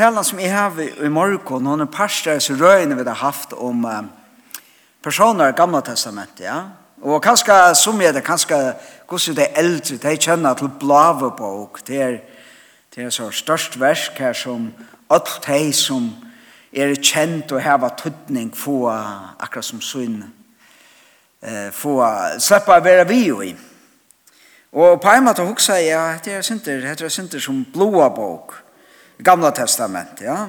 talan som jeg har i morgon, hon er parstar så røyne vi har haft om personer i Gamla Testamentet, ja. Og kanskje, som jeg det, kanskje, hvordan det er eldre, de kjenner til blave bok, det er, det er så størst versk her som alt de som er kjent og heva tøtning få akkurat som sunn, få slippe å være vi i. Og på en måte hukse jeg, ja, det er synder, det er synder som blåa bok, gamla testamentet, ja.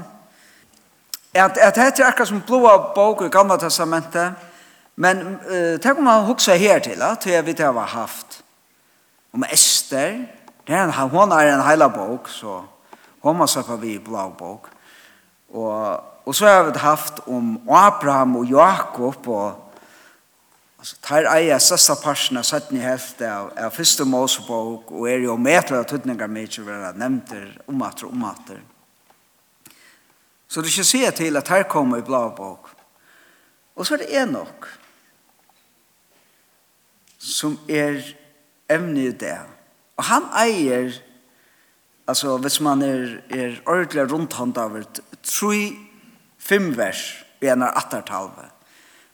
At, at det er akkurat som blåa bok i gamla testamentet, men uh, tenk om man hukser her til, at jeg vet jeg har haft om Esther, det er en, hun er en heila bok, så hun må slippe vi blå bok, og, og så har vi haft om Abraham og Jakob og Altså, tar eia sista parsen av 17 hefte av, av første Mosebok og er jo meter av tøtninger med ikke være nevnter omater og omater. Så du skal se til at her kommer i blå bok. Og så er det en nok som er evne i det. Og han eier, altså hvis man er, er ordentlig rundt hånd av et, tre, fem vers i en av attertalve.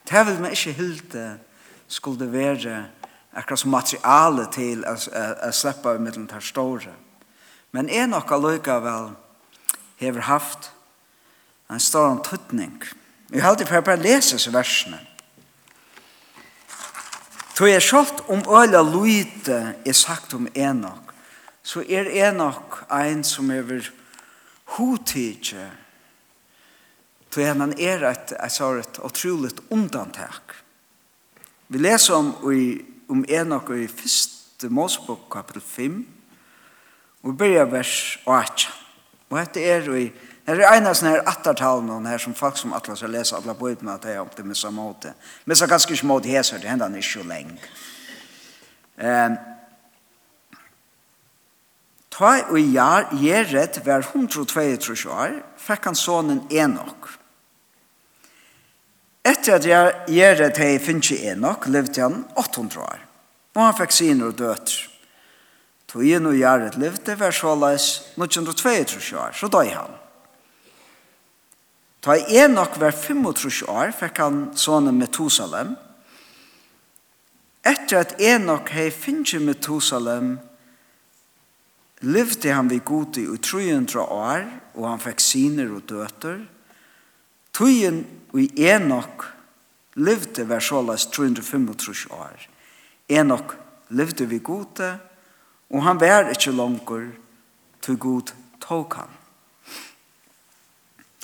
Det vil man ikke hylte skulle det være akkurat som materiale til å å, å slippe i middelen til store. Men er nok allikevel har haft en stor tøtning. Vi har alltid bare lese disse versene. Så jeg skjøtt om øyla lite er sagt om Enoch, så er Enoch en som er hever hodtidje, så er han er et, jeg sa et, utrolig undantak. et, Vi leser om, i, om Enoch i første Mosebok kapitel 5, og vi begynner vers 8. Og dette er i Det er en av sånne her attertalene her som folk som atlas har lest alle bøyden at det er opp til missa måte. Missa ganske ikke måte heser, det hender han ikke så lenge. Um, ta og Jared var 122 år, fikk han sonen Enoch. Etter at jeg gjør det til Finchi Enoch, levde han 800 år. Og han fikk sine og døtre. Tøyen og Jared levde var såleis 1922 år, så døg han. Ta Enoch var 25 år, fikk han sånne Metusalem. Etter at Enoch hei Finchi Metusalem, levde han vid god i 300 år, og han fikk sine og døtre. Tøyen i Enoch levde var sålas 335 år. Enoch levde vi gode, og han var ikke langer til god tog han.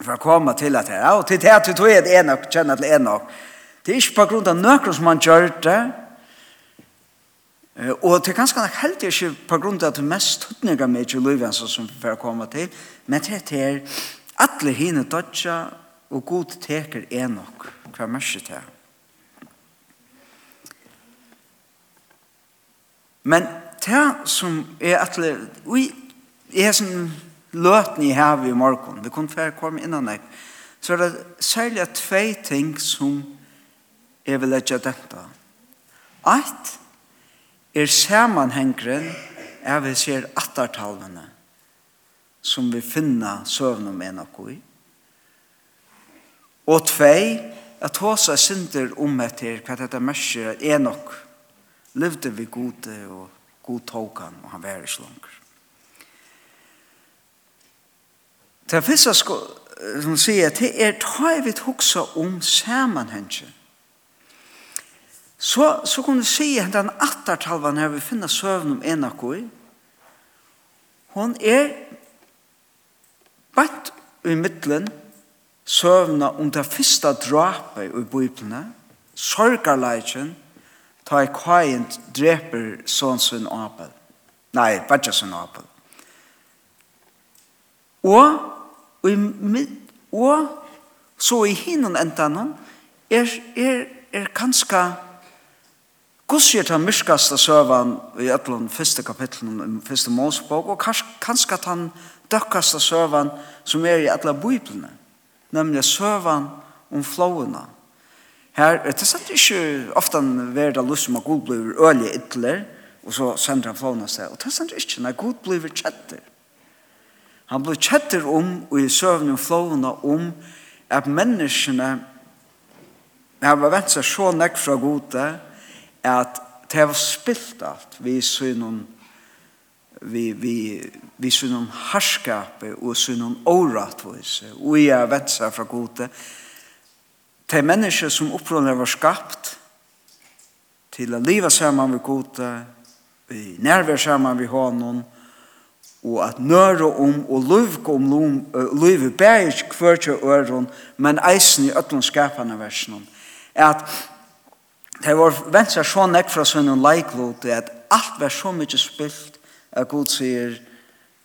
For å komme til at her, og til det at du tog et Enoch, kjenner til Enoch, det er ikke på grunn av nøkker som han gjør det, og det er ganske nok heldig ikke på grunn av det mest tøtninger med ikke løyvensen som vi får komme til, men det er alle hine dødja og god teker enok hver mersi til. Men det som er at ui, er som løten i har i morgen, det kunne være komme innan deg, så er det særlig tve ting som jeg vil legge dette. Eit er sammenhengren av vi ser attartalene som vi finner søvn om en av i. Og tvei, at hos er synder om etter hva dette mørker er nok. levde vi gode og god tog han, og han var ikke langer. Det første som sier, det er ta i vidt hoksa om sammenhengen. Så, så kan du si at den attertalvan her vi finner søvn om en av i, hun er bant i middelen søvna om det første drapet i Bibelene, sorgarleitjen, ta i kajen dreper sånn sin apel. Nei, bare sånn apel. Og, og, i, og så i hinnon endan er, er, er kanskje Guds er den myrkaste søvann i ætlån første kapittel i første målsbok, og kanskje den døkkaste søvann som er i ætla biblene nemlig søvann om flåene. Her, er det er ikke ofte verda lyst som at Gud blir øye ytler, og så sender han flåene seg. Og det er sant ikke, når Gud blir kjetter. Han blir kjetter om, og i søvn om flåene, om at menneskene har vært seg så nekk fra gode, at det har spilt alt vi synes vi, vi, vi synon harskape og synon åratvise og i er vetsa fra gode de mennesker som opprådene var skapt til å leva saman med gode i nærvær saman med honom og at nøre om og løvke om løyve bæg hver til øren men eisen i øtlen skapande versen at det var venstre så nekk fra sønnen leiklod at alt var så mye spilt at Gud sier,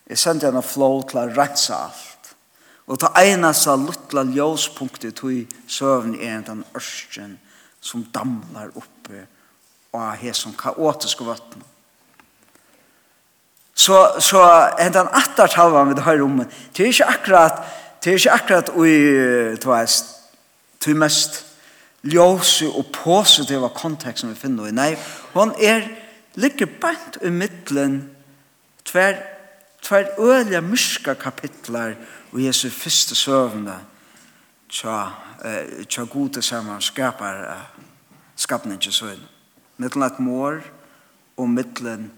jeg sender henne flå til å rense alt. Og ta eneste luttla ljøspunktet til søvn er den ørsten som damlar oppe og her som kaotiske vattnet. Så, så er den attar talar med det här rummet. det är inte akkurat, det är inte akkurat ui, du veist, til mest ljøse og positive kontekst som vi finner i. Nei, hon er ligger bant i mitten Tver, tver øyla myska kapitlar og Jesu fyrste søvnda tja, eh, tja gode saman skapar eh, skapningi søvn. Mittlen at mor og mittlen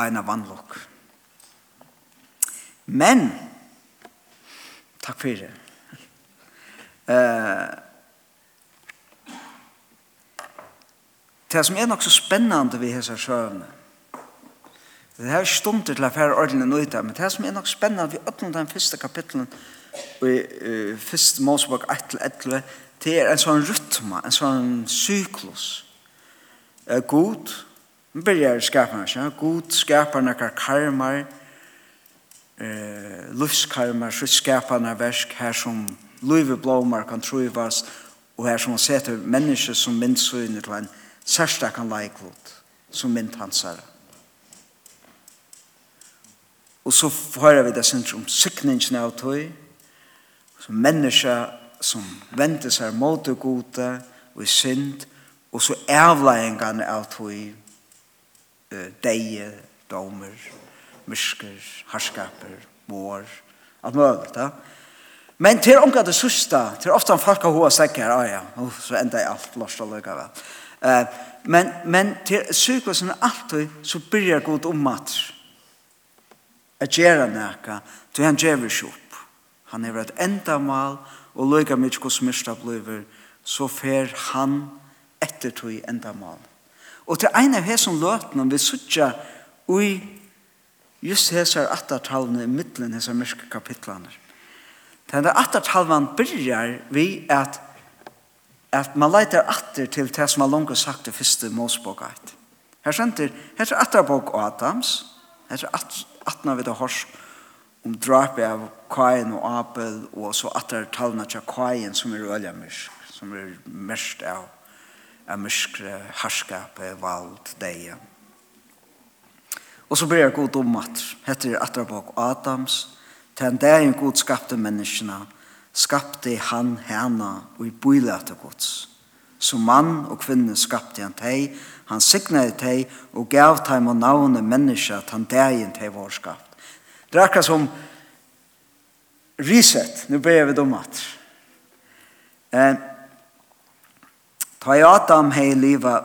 eina vannlokk. Men, takk fyrir, eh, det som er nok så spennende ved hese søvnene, Det er stundet til å fære ordene nøyta, men det som er nok spennende, vi åpner den første kapitlen i uh, første målsbok 1-11, det er en sånn rytme, en sånn syklus. Uh, god, nu börjar skaparna, ja, god skaparna kar karmar, eh, lufskarmar, så skaparna versk här som luive blomar kan truvas og her som han setter mennesker som myndsøyner til en særstakan leiklot som mynd hansare. Og så hører vi det synder om sikningen av tøy, som mennesker som venter seg mot det gode og i synd, og så avleggingene av tøy, deie, domer, mysker, harskaper, mår, alt mulig, da. Men til omgå det sørste, til ofte om folk har hva sikker, ah ja, uh, så enda jeg alt, lort og lykke vel. Uh, men, men til sykkelsen alltid, så blir jeg god om matter at gjøre noe, til han gjør ikke opp. Han er et enda mal, og lykke mye hos mista blir, så fer han etter tog enda mal. Og til en av hesson løtene vi sutja ui just hesar attartalene i middelen hesar mørke kapitlene. Den der attartalene byrjar vi at at man leitar atter til det som har langt sagt det første Mosebok Her sender, her er atterbok Adams, her er atna vi det hors om drapet av Kain og Abel og så atter talene til Kain som er øyla myrsk som er mest av av myskre, harskap, vald, deie. Og så blir jeg god om at heter Atrabok bak Adams til en dag en god skapte menneskene skapte han henne og i bøyla til gods. Som mann og kvinne skapte han teg Han signade dig og gav dig med navnet människa att han dagen till vår skapt. Det er akkurat som riset. Nu börjar vi dem at. Eh, ta i Adam hei liva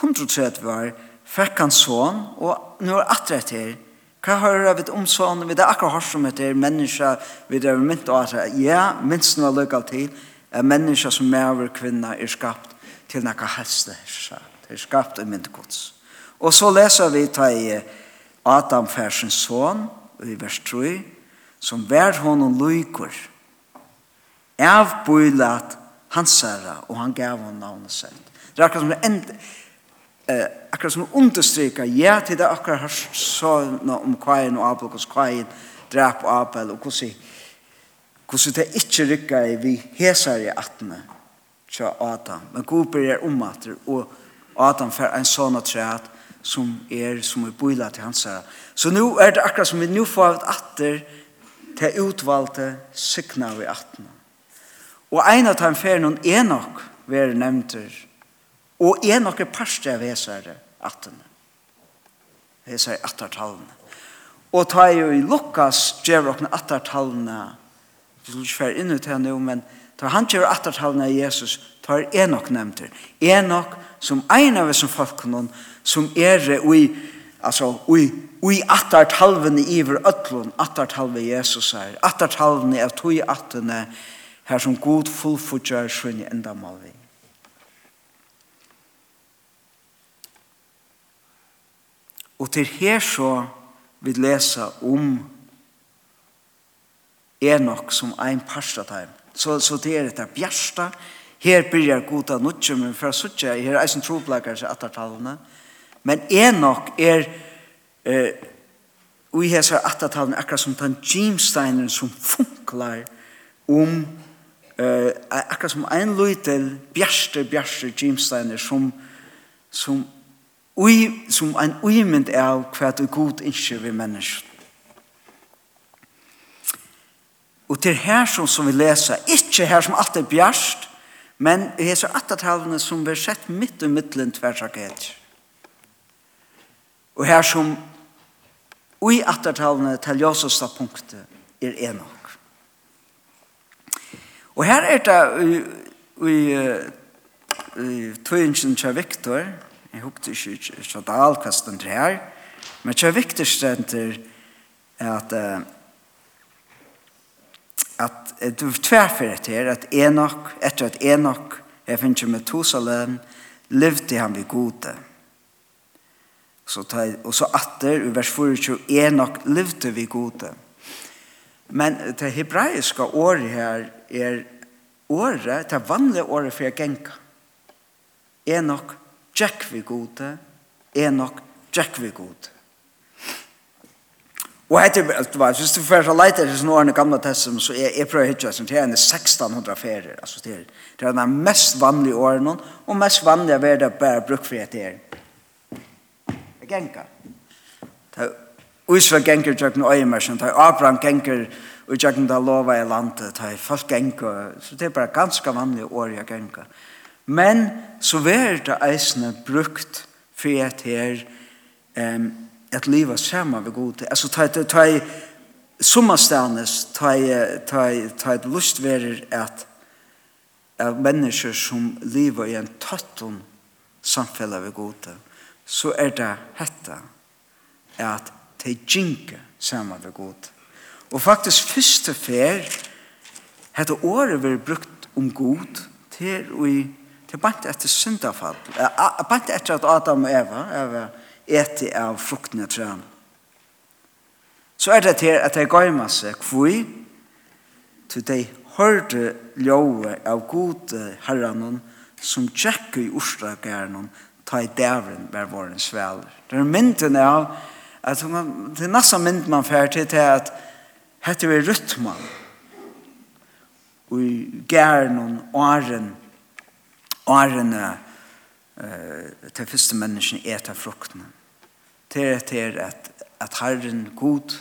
130 var fikk han son, og nu er atre etter, hva har du vet om son, vi er akkurat hørt som etter menneska, vi er mynt og atre, ja, minst noe lykke til, er menneska som er over kvinna er skapt til nekka helse, sa er skapt i mynd gods. Og så leser vi ta i Adam Fersens son, i vers 3, som vær honom lykker, avbøylat hans herre, og han gav honom navnet selv. Det er akkurat som det enda, eh, akkurat som understryker, ja, til det akkurat har sånn om kvajen og Abel, hos kvajen, drap og Abel, og hvordan hvordan det ikke rykker vi heser i attene til Adam. Men god bryr om at og Adam fer en sånn træt som er som er boila til hans Så nå er det akkurat som vi nå får et atter til utvalgte sykna vi attene. Og en av dem fer noen enok være nevnter og enok er parste av hesere atten. Hesere attertallene. Og ta jo i Lukas gjør dere attertallene Vi skal ikke fer inn ut her nå, men tar han gjør attertalene av Jesus, tar Enoch nevnter. Enoch som en av som folkene som er i, altså, i, i attertalvene iver øtlån, attertalve Jesus her, attertalvene av tog attene her som god fullfutjar sønne enda malving. Og til her så vil lesa om Enoch som ein parst. Så, så det er etter bjersta. Her byrjar goda nutje, men for å suttje, her er eisen troblakar seg attertalene. Men Enoch er eh, ui hesar attertalene akkurat som den Jamesineren som funklar om eh, akkurat som ein lytel bjerste, bjerste Jamesiner som, som, ui, som ein uimend av hva du god ikke vi mennesker. Og til her som, som vi leser, ikke her som alt er bjørst, men i hese attertalene som vi har sett midt i midtelen tversaket. Og her som i attertalene til Josesta punktet er enok. Og her er det i, i, i tøyensen til Viktor, jeg hukte ikke så det hva stender her, men til Viktor stender at uh, at du tverfer det her, at Enoch, etter at Enoch, jeg finner med Tosalen, levde han vid gode. Så ta, og så atter, i vers 24, Enoch levde vid gode. Men det hebraiska året her er året, det vanlige året for genka. Enoch, Jack vi gode, Enoch, Jack vi gode. Og etter, du vet, hvis du først har leit etter sånne årene gamle testen, så er jeg prøver hitje, det er en 1600 ferier, altså det er, det er den mest vanlige årene, og mest vanlige er det bare bruk brukfrihet her. Det er genka. Det er Uisva genker tjøkken øyemersen, det er Abraham genker og tjøkken da lova i landet, det er folk genker, så det er bare ganske vanlige år jeg genker. Men så er det eisene brukt frihet her, um, at livet sammen ved god. Altså, ta i, ta i sommerståndes, ta i, ta i, ta et lust verer at, av mennesker som lever i en tøtton samfunn ved god, så er det hette at de gynker sammen ved god. Og faktisk første fer, hette året vi brukt om god, til og Det er bare etter syndafall, bare etter at Adam og Eva, Eva, eti av fruktene træn. Så er det til at de med seg kvui, til de hørte ljøve av gode herranen som tjekk i orsakernen ta i dævren hver våren sveler. Det er mynden av at man, det er nesten mynd man fer til til at hette vi rytman og gærnen og åren årene eh til første mennesken eta fruktene. Til etter at at Herren god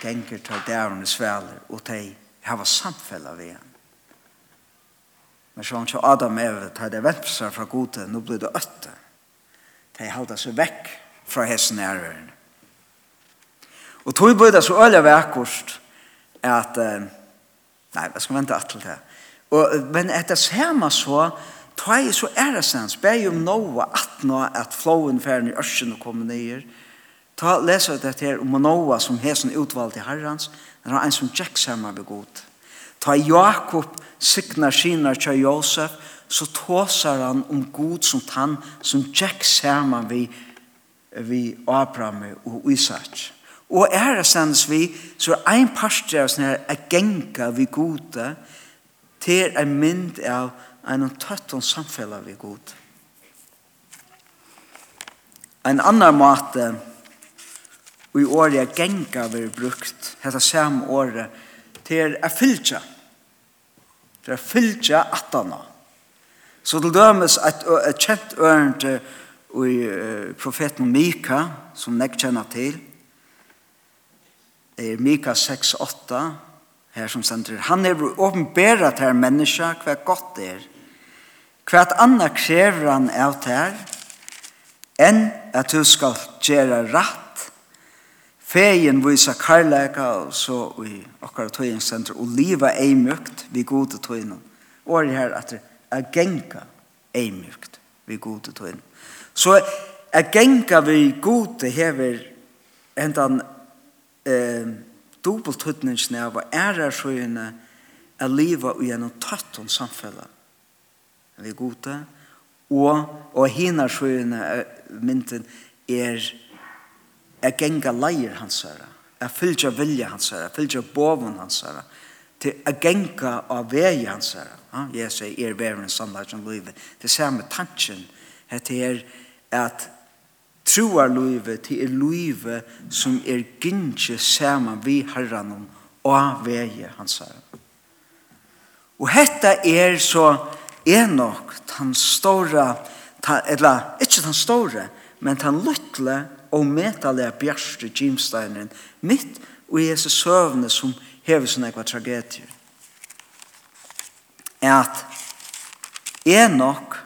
ganger til dæren svæler og til hava samfella ved han. Men sånn som Adam er ved, tar det vepser fra gode, nå blir det øtte. De halda seg vekk fra hessen æreren. Og tog blir det så øyelig vekkost at, uh, nei, jeg skal vente at til det. Og, men etter samme så, Ta i så æresens, be om Noa nå at flowen færen i ørsen og kommer nyer. Ta lesa det her om Noa som hesen utvalgte herrens, det er en som tjekk sammen ved god. Ta Jakob sikna sinar til Josef, så tåsar han om god som tann som tjekk sammen ved, vi Abraham og Isak. Og æresens vi, så er en parstjer av sånne her agenga vi gode, til en mynd av en tøtt og samfellet vi god. En annan måte og i året er genga vi brukt, hette samme året, til er fylltja. Til er fylltja atana. Så til dømes et, et kjent ørende i profeten Mika, som jeg kjenner til, er Mika 6, 8, her som sender, han er åpenbæret her menneska hva godt det er, Hva anna krever han av tær, enn at du skal gjøre rett, Feien visa karlæka og så i okkara tøyinsenter og liva mykt vi gode tøyina. Og er her at det er genka mykt vi gode tøyina. Så er genka vi gode hever endan eh, dobbeltutningsne av ærersøyene er liva og gjennom tøtton samfellet vi gode, og, og hina sjøene mynden er er genga leier hans herre, er fylgja vilja hans herre, fylgja bovun hans herre, til er genga av vei hans herre. Ja, jeg sier er veren sannleik som livet. Det ser med tansjen, det er at troar livet til er livet som er gynnsi saman vi herran og vei hans herre. Og hetta er så Enok, den store, ta, eller ikke den store, men den lytle og metalige bjørste Jimsteinen, mitt og Jesus søvne som hever sånne ekva tragedier. Er at Enok,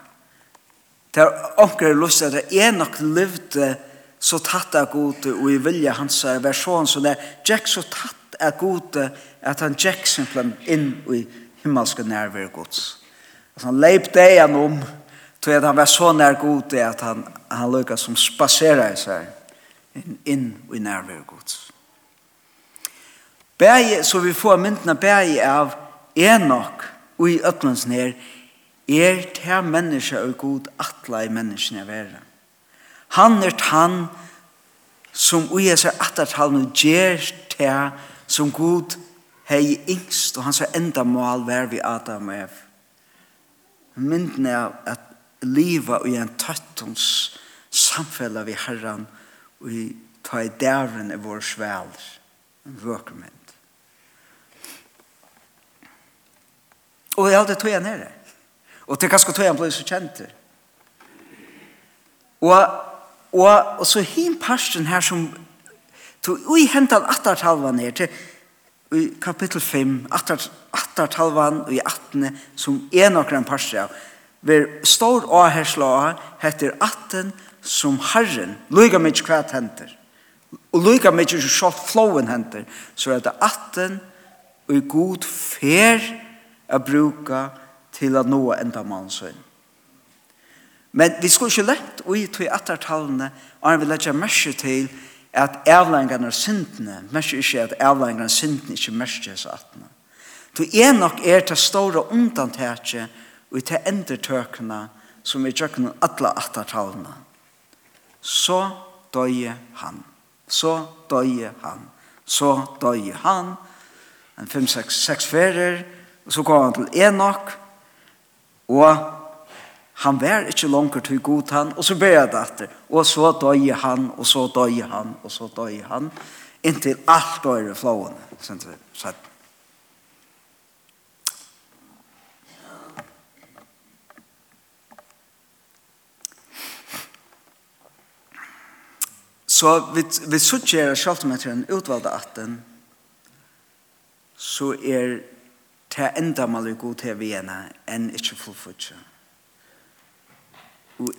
er omkring lyst til at Enok levde så tatt av gode og i vilja hans versjon, så der Jack så tatt av gode at han Jack simpelthen inn i himmelske nærvær gods. Og han leip degen om, til at han var så nær god det at han, han lukket som spaserer seg inn, inn i nærvær god. Bæge, så vi får myndene bæge av enok og i øtlens nær, er til menneske og god atla i menneskene være. Han er han som ui er seg atartalene gjer til som god hei yngst og hans enda mål vær vi Adam og Eva myndene av at liva i en tøttons samfella vi herran og i ta i dæren i vår svæl en vøkermynd og jeg alltid tog jeg nere og til hva skal tog jeg ble så kjent og og, og så hin parsten her som tog i hentan attartalvan her til i kapittel 5, attar talvan og i 18, som er nokran parser av, ver stor åhersla heter 18 som Herren, lyga mykje kvæt henter, og lyga mykje sjalt flowen henter, så er det 18 og i god fer a bruka til a nå enda mannsøyn. Men vi skulle ikke lett ui tog attartallene, og han vil legge merke til at avlangarna syndene, mest ikke at avlangarna syndene ikke mest er sattene. Du er nok er til store undantetje og til endertøkene som er tjøkken alle attertalene. Så døye han. Så døye han. Så døye han. En fem, seks, seks ferier. Og så går han til Enoch. Og han var ikke langer til god han, og så ber jeg det. Og så døg han, og så døg han, og så døg han, inntil alt døg er flående, sånn vi sett. Så vi, vi suttjer selv om etter en utvalgte atten, så er det enda mal god til vi enn ikke fullfutje. Og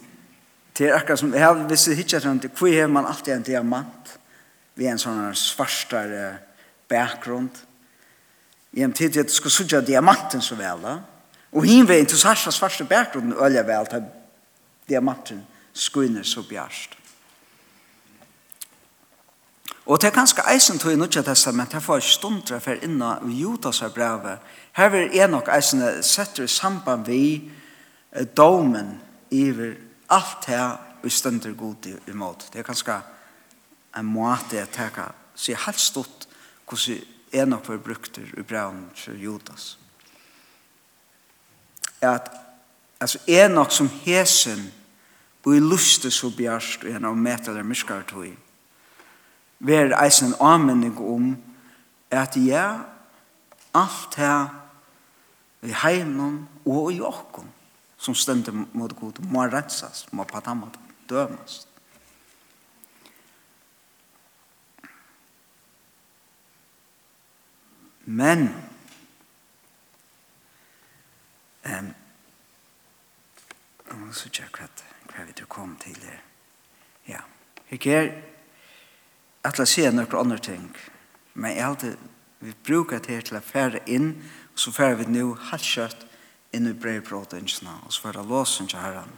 det er akkurat som, jeg har visst hittet sånn, hvor har man alltid en diamant? Vi er en sånn svarstare bakgrund. I en tid til at du skal sudja diamanten så vel da. Og hin veien til svarstare svarstare bakgrunden ølja vel til diamanten skuiner så bjarst. Og det er ganske eisen tog i Nudja Testament, her får jeg stundra for inna i Judas brevet. Her vil Enok eisen setter samband vi domen iver alt her vi stønder god i, i måte. Det er kanskje en måte jeg tenker, så jeg har stått hvordan en av hver brukte i braun til Judas. At altså, en av som hesen og i lustet så bjørst og en av metal er myskar tog vi er eisen anmenning om at ja, alt her i heimen og i åkken som stendur mot god må rensas, må patammat, dømast. Men ehm um, så tjekk at hva vi kom til her. Ja, jeg er at jeg se noen andre ting, men jeg alltid vi bruker det til å fære inn, og så fære vi nå halvkjøtt inn i brevbrådingsene, og så var det låsen til herren.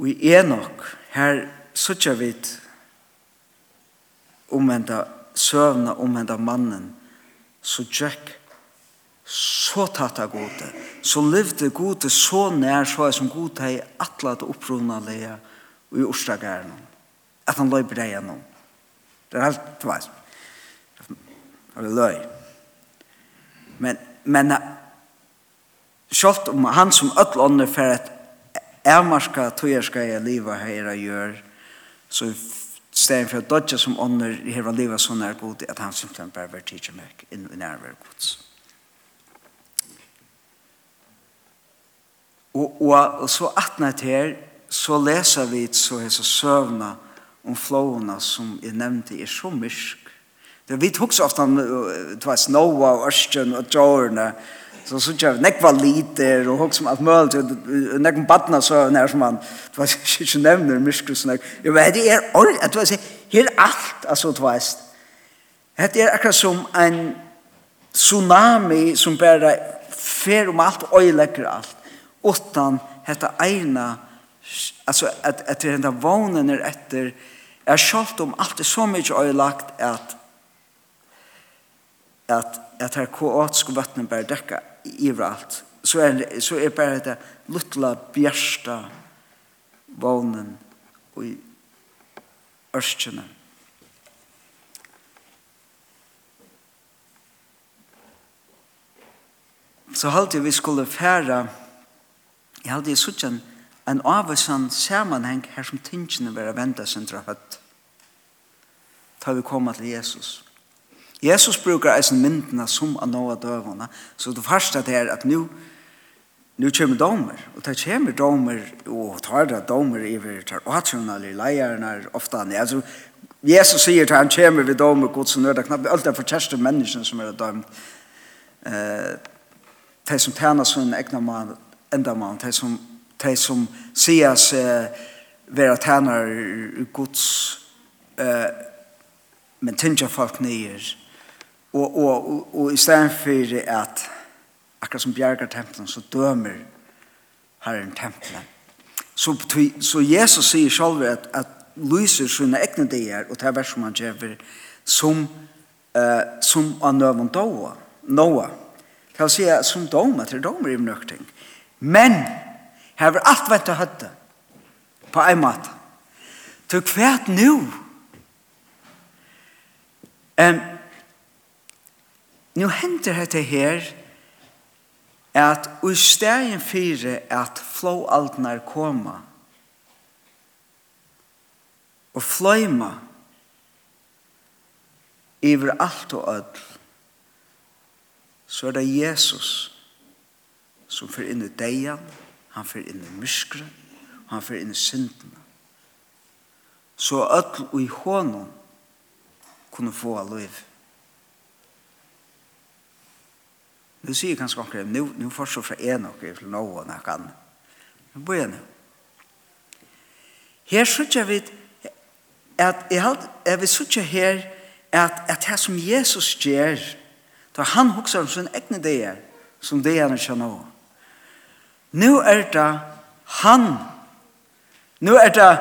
Og i Enok, her sutja vi omvendt søvna omvendt mannen, så tjekk så tatt av gode, så levde gode så nær så er som gode i atle til opprona leia og i orsdagaren at han løy brei gjennom det er alt veis det er løy men men sjálvt om han som öll ånder för att ärmarska tojerska i livet här och gör så stedet för att dodja som ånder i hela livet så när god att han simpelthen bara vill tidsja mig in i närvaro gods. Og, og, og så atnet her så leser vi så hese søvna om flåene som jeg nevnte er så mysk Det vi tog så ofta det var Noah og Örsten og Jorna så så jag nekva lite och hugg som att möl till nekva badna så när som man det var inte nämner myskru så nek. jag vet det är all att vad helt allt alltså du vet det är akkurat som en tsunami som bara fer om allt och lägger allt utan detta ena alltså att att det den där vånen är efter är skalt om allt är så mycket ödelagt att at, at her koatsk vattnet ber dekka iveralt, så er, så er bare det luttla bjersta vånen og i ørskjene. Så halte vi skulle færa, jeg halte i suttjen, en avvisan sammanheng her som tingene var venda sin drafett. Ta vi koma til Jesus. Jesus. Jesus brukar eisen myndene som av noe døvene. Så det første er at nå, Nu kommer domer. Og det kommer domer, og tar det domer i vi tar åtsjønne eller leierne ofte. Altså, Jesus sier til han kommer ved domer, god som nødde knappt. Alt er for kjæreste menneskene som er dømt. Eh, de som tjener sin egna mann, enda mann. De som, de som sier seg være tjener gods uh, men tinja folk nye, Og, og, og, og i stedet for at akkurat som bjerger tempelen, så dømer Herren tempelen. Så, så Jesus sier selv at, at lyser sine egne dier, og det er vers som han gjør, som, uh, som av nøven Noah. Noah. Kan jeg si at som doma, til domer i nøkting. Men, her var alt vett å høtte, på en måte. Til hvert nå. Um, Nå henter dette her at i stegen fire at flåaltnar koma og fløyma iver alt og öll så er det Jesus som fyrir inn i deian han fyrir inn i myskre han fyrir inn i syndene så öll og i hånden kunne få av livet Nu sier kanskje akkurat, nu, nu får fra en og til noe og noe annet. Nu bor jeg nå. Her sier vidt, at jeg, halt, jeg vil sier her at, at det som Jesus gjør, da han hokser om sin egne ideer, som det han ikke nå. Nu er det han. Nu er det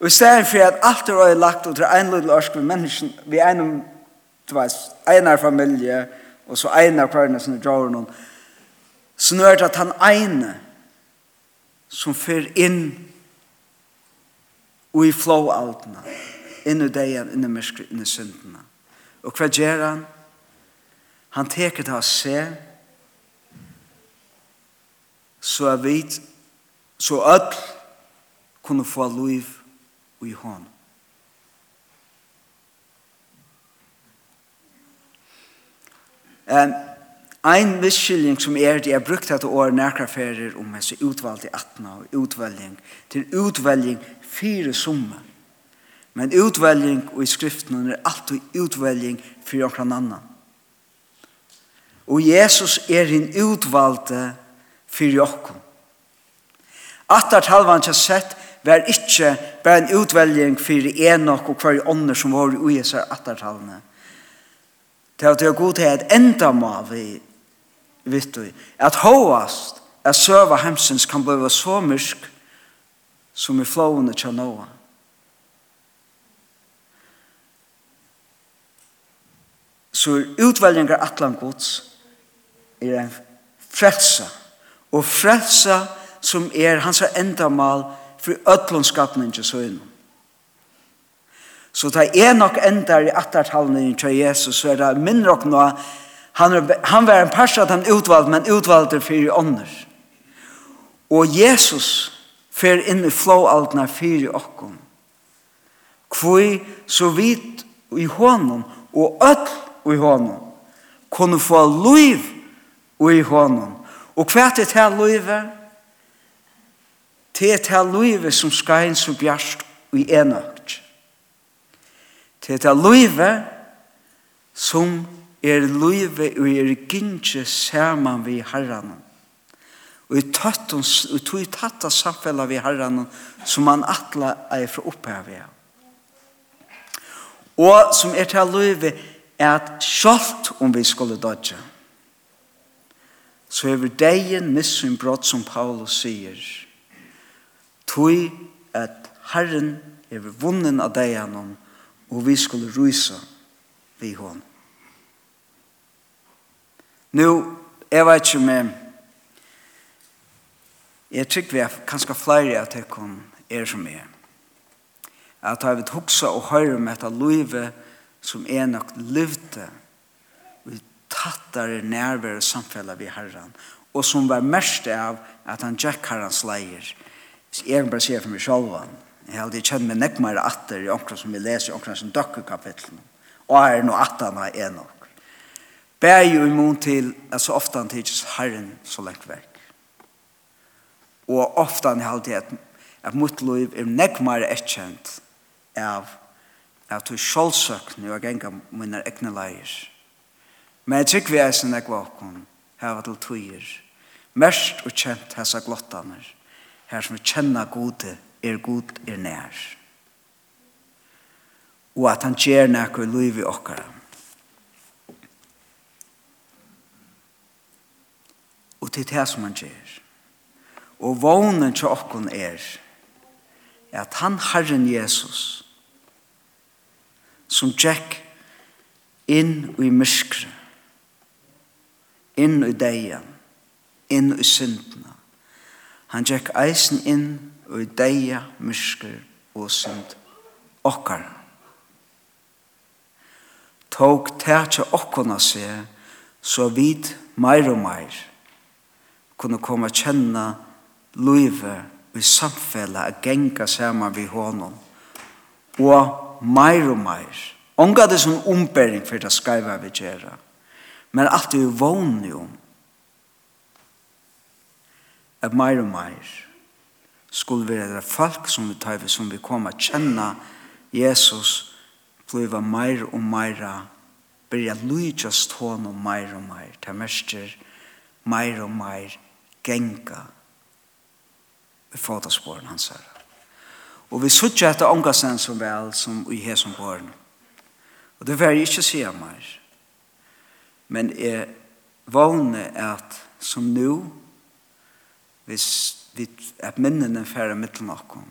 Og i stedet for at alt er lagt ut til en lille orsk ved mennesken, er en, du vet, en familie, Og så ein av kvarene som drar noen. Så nå er det at han ene som fyr inn og i flåaltene, inn i degen, inn i myskret, inn i syndene. Og hva gjør han? Han teker til å se, så er vi, så ødel kunne få liv i hånden. Um, ein misskilling som er det jeg brukt dette året nærkraferer om hans utvalg til 18 og utvelging til utvelging fire summer. Men utvelging og i skriften er alltid utvelging for noen annan. Og Jesus er en utvalgte for jokken. Attar talvan til sett var ikke bare en utvelging for enok og hver ånder som var i ujesar attartalene. Det er det god til at enda må vi vet du. At hovast at søva hemsens kan bli så myrsk som i flåene til Noah. Så utvelgjengar atlan gods er en frelsa og frelsa som er hans endamal for ötlundskapningen til søgnen. Så det er nok enda i attartallene til Jesus, så er det mindre nok nå, han, er, han var en pers at han utvalgte, men utvalgte fire ånder. Og Jesus fer inn i flåaldene fire åkken. Hvor så vidt i hånden, og ødel i hånden, kunne få liv i hånden. Og hva er det til livet? Det er til livet som skal inn så bjørst i enøk til det løyve som er løyve og er gynnsi sammen vi herren. Og i tøttons, og tog i tatta samfellet vi herren som han atla er fra opphavet. Og som er til løyve er at sjalt om vi skulle dodja så hever degen missun brott som Paulus sier tog at Herren er vunnen av degenom og vi skulle rysa vi hon. Nå, jeg vet ikke om jeg jeg tror vi er kanskje flere at jeg kan er som jeg. At jeg vil hukse og høre om dette livet som er nok livte og tattare nærvære samfellet vi herren og som var mest av at han jack herrens leier. Jeg kan bare si for meg selv Jeg hadde kjent meg nekk mer atter i omkring som vi leser i omkring som døkker kapitlen. Og er noe atter når jeg er nok. Bær jo imot til at så ofte han tidses Herren så lengt vekk. Og ofte han hadde at, at mot liv er nekk mer etkjent av at du sjålsøkne og genga mine egne leier. Men jeg tykker vi er sin ekva okkon heva til tøyer. Mest og kjent hessa glottaner her som vi kjenner gode er god er nær. Og at han gjør noe i okkara. Og til det som han gjør. Og vånen til okkon er at han Herren Jesus som tjekk inn i myskre inn i deien inn i syndene han tjekk eisen inn og i deia, mysker og synd okkar. Tåg tætja okkona seg, så vid meir og meir kunne komme kjenne løyve i samfellet a genga saman vi hånden. og meir og meir Onga det som ombering for det skreiva vi gjerra men alt er jo vågne om at meir og meir skulle være det folk som vi tar som vi kommer å kjenne Jesus, bliva mer og meira, byrja lujtjast honom meir og mer til mester mer og mer genga i fotosporen hans her. Og vi suttja etter ångasen som vel, som i hesen barn. Og det vil jeg ikke si av meg. Men jeg vågner at som nå, hvis vi, at minnene færre mittlen okkom.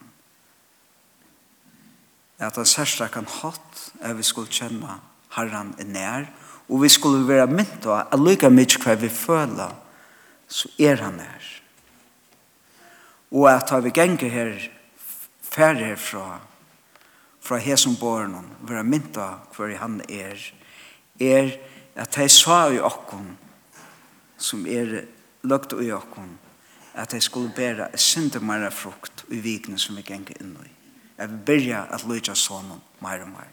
At han særsta kan hatt er vi skulle kjenne herran er nær, og vi skulle være mynt av at lykka mykje hva vi føler, så er han nær. Og at har vi genger her, færre herfra, fra hesum bornon, vera mynta hver han er, er at hei sa i okkon, som er lagt i okkon, at de skulle bære et sinde mer frukt i vikene som vi ganger inn i. Jeg vil byrja at lytte sånn mer og mer.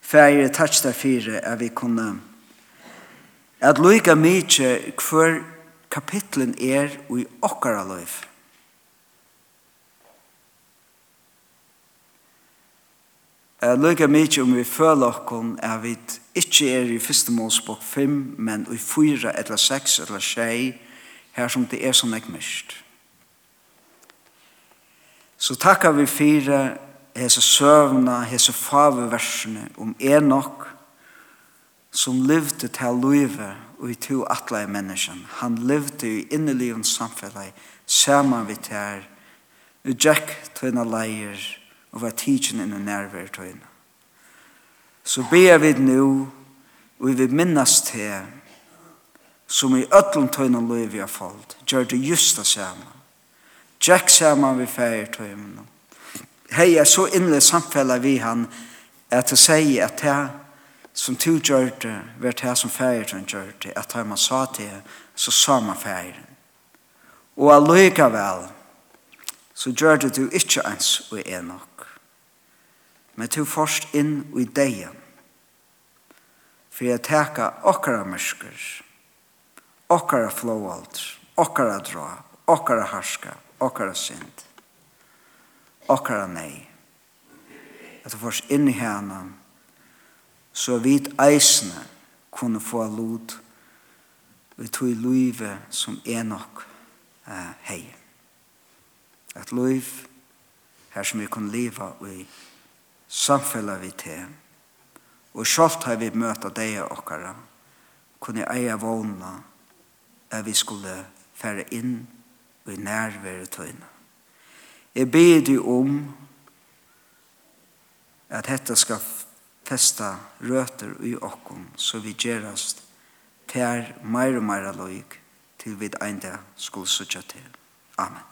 Færre takk der fire at vi kunne at lytja mye hver kapitlen er i okkara Jeg Lykke mye om vi føler okkon at vi ikke er i første målspåk 5, men i 4 eller 6 eller 6 her som det er som jeg mist. Så takkar vi fire hese søvna, hese faveversene om Enoch som levde til løyve og i to atleie menneskene. Han levde i innelivens samfunnet saman vi tær og Jack tøyna leier og var tidsen inn i nærvær tøyna. Så ber vi nu og vi minnes til som i ötlun tøynan løyvi av fald, gjør det just det saman. Jack saman vi feir tøyman. Hei er så innlig samfella vi han at det sier at det som du gjør det, var det som feir tøyman gjør det, at det man sa til, så sa man feir. Og allikevel, så gjør det du ikke ens og er nok. Men du først inn i deg, for jeg teka okkara mørsker, okkara flowaldur, okkara dra, okkara harska, okkara synd, okkara nei. At du fors inn i hana, så vidt eisne kunne få lod, vi tog luive som enok uh, hei. At luiv her som vi kunne leva i samfellet vi til, og sjalt har vi møta deg okkara, kunne eie vågna, at vi skulle fære inn i nærvære tøyne. Jeg ber deg om at dette skal festa røter i okkom, så vi gjerast til meir og meir loik til vi ein skulle sutja til. Amen.